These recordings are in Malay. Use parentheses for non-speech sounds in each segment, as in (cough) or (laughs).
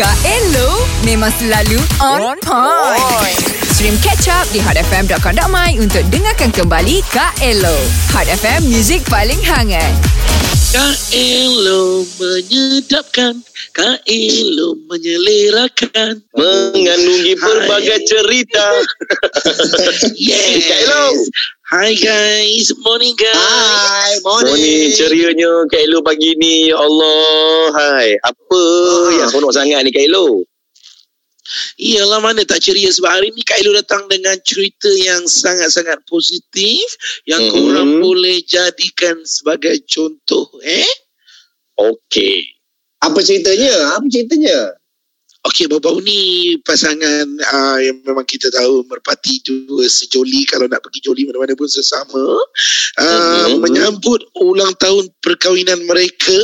Kak Elo memang selalu on point. Stream catch up di hotfm.com.my untuk dengarkan kembali Kak Elo. Hot FM, music paling hangat. Kak Elo menyedapkan Kak Elo menyelerakan Mengandungi pelbagai cerita (laughs) Yes Kak Elo. Hi guys Morning guys Hai, Oh morning. ni cerianya Kak Elo pagi ni Ya Allah Hai Apa Ah. yang seronok sangat ni Kak Elo Iyalah mana tak ceria sebab hari ni Kak Elo datang dengan cerita yang sangat-sangat positif yang Mhm. korang boleh jadikan sebagai contoh eh. Okey Apa ceritanya? Apa ceritanya? Okey, baru-baru ni pasangan uh, yang memang kita tahu merpati dua sejoli kalau nak pergi joli mana-mana pun sesama uh, Mhm. menyambut ulang tahun perkahwinan mereka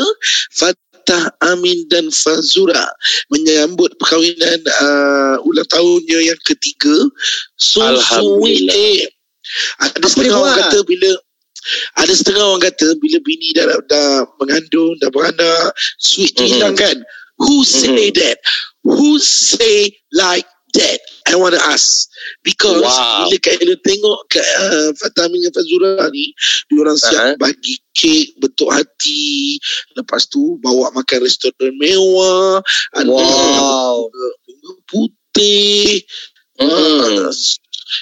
Fatah Amin dan Fazura menyambut perkahwinan uh, ulang tahunnya yang ketiga so Alhamdulillah. eh. ada setengah orang kata bila ada setengah orang kata bila bini dah, dah mengandung dah beranak sweet tu Mhm. hilang kan who say Mhm. that who say like that I want to ask because Wow. bila Ella tengok Kak uh, Fatah Amin dengan Fazura ni diorang siap Uh-huh. bagi kek bentuk hati lepas tu bawa makan restoran mewah ada Wow. bunga putih Hmm. Ah,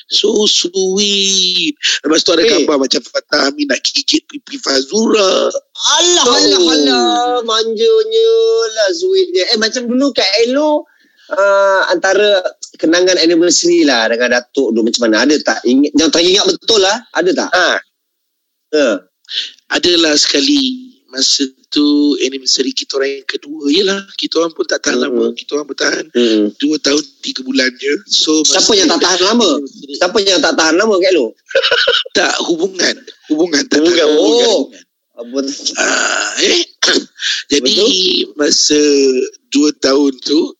So sweet Lepas tu ada Eh. gambar Macam Fatah Amin Nak gigit pipi Fazura Alah, Oh. alah, alah. Manjanya lah, sweetnya. Eh, macam dulu Kak Elo, uh, antara kenangan anniversary lah dengan Datuk tu macam mana? Ada tak? Ingat, yang teringat betul lah. Ada tak? Ah, Uh. Adalah sekali Masa tu Anniversary kita orang yang kedua Yelah Kita orang pun tak tahan Hmm. lama Kita orang bertahan Hmm. Dua tahun Tiga bulan je So Siapa yang tak tahan lama? Siapa yang tak tahan lama Kak Elo? (laughs) Tak hubungan Hubungan tak Hubungan, tahan oh. Apa Ah, eh (coughs) Jadi Masa Dua tahun tu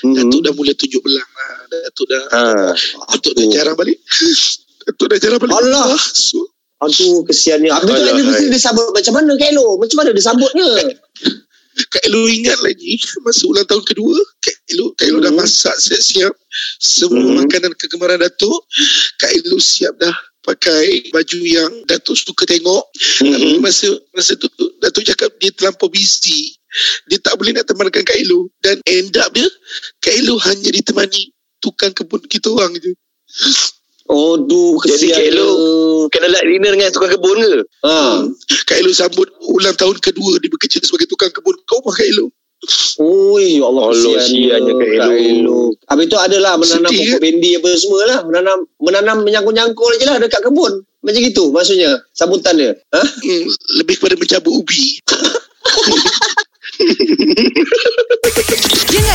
Hmm. Datuk dah mula tunjuk belang lah Datuk dah ah. Datuk dah jarang balik (laughs) Datuk dah jarang balik Alah. so, Aduh, kesiannya. Habis tu anniversary hai. dia sambut macam mana Kak Elo? Macam mana dia sambutnya? (laughs) Kak Elo ingat lagi Masa ulang tahun kedua Kak Elo, Kak Elo dah Hmm. masak siap-siap Semua Hmm. makanan kegemaran Datuk Kak Elo siap dah Pakai baju yang Datuk suka tengok Tapi Mhm. masa masa tu Datuk cakap dia terlampau busy Dia tak boleh nak temankan Kak Elo Dan end up dia Kak Elo hanya ditemani Tukang kebun kita orang je Oh, duh, Jadi. Kak Elo Kena light dinner dengan tukang kebun ke Ha. Kak Elo sambut ulang tahun kedua Dia bekerja sebagai tukang kebun Kau mah Kak Elo Oi, ya Allah Allah, siannya Kak Elo. Elo. Habis tu adalah menanam Sedih, pokok bendi apa semua lah. Menanam menanam menyangkul-nyangkul je lah dekat kebun. Macam gitu maksudnya sambutan dia. Ha? hmm, Lebih kepada mencabut ubi (laughs)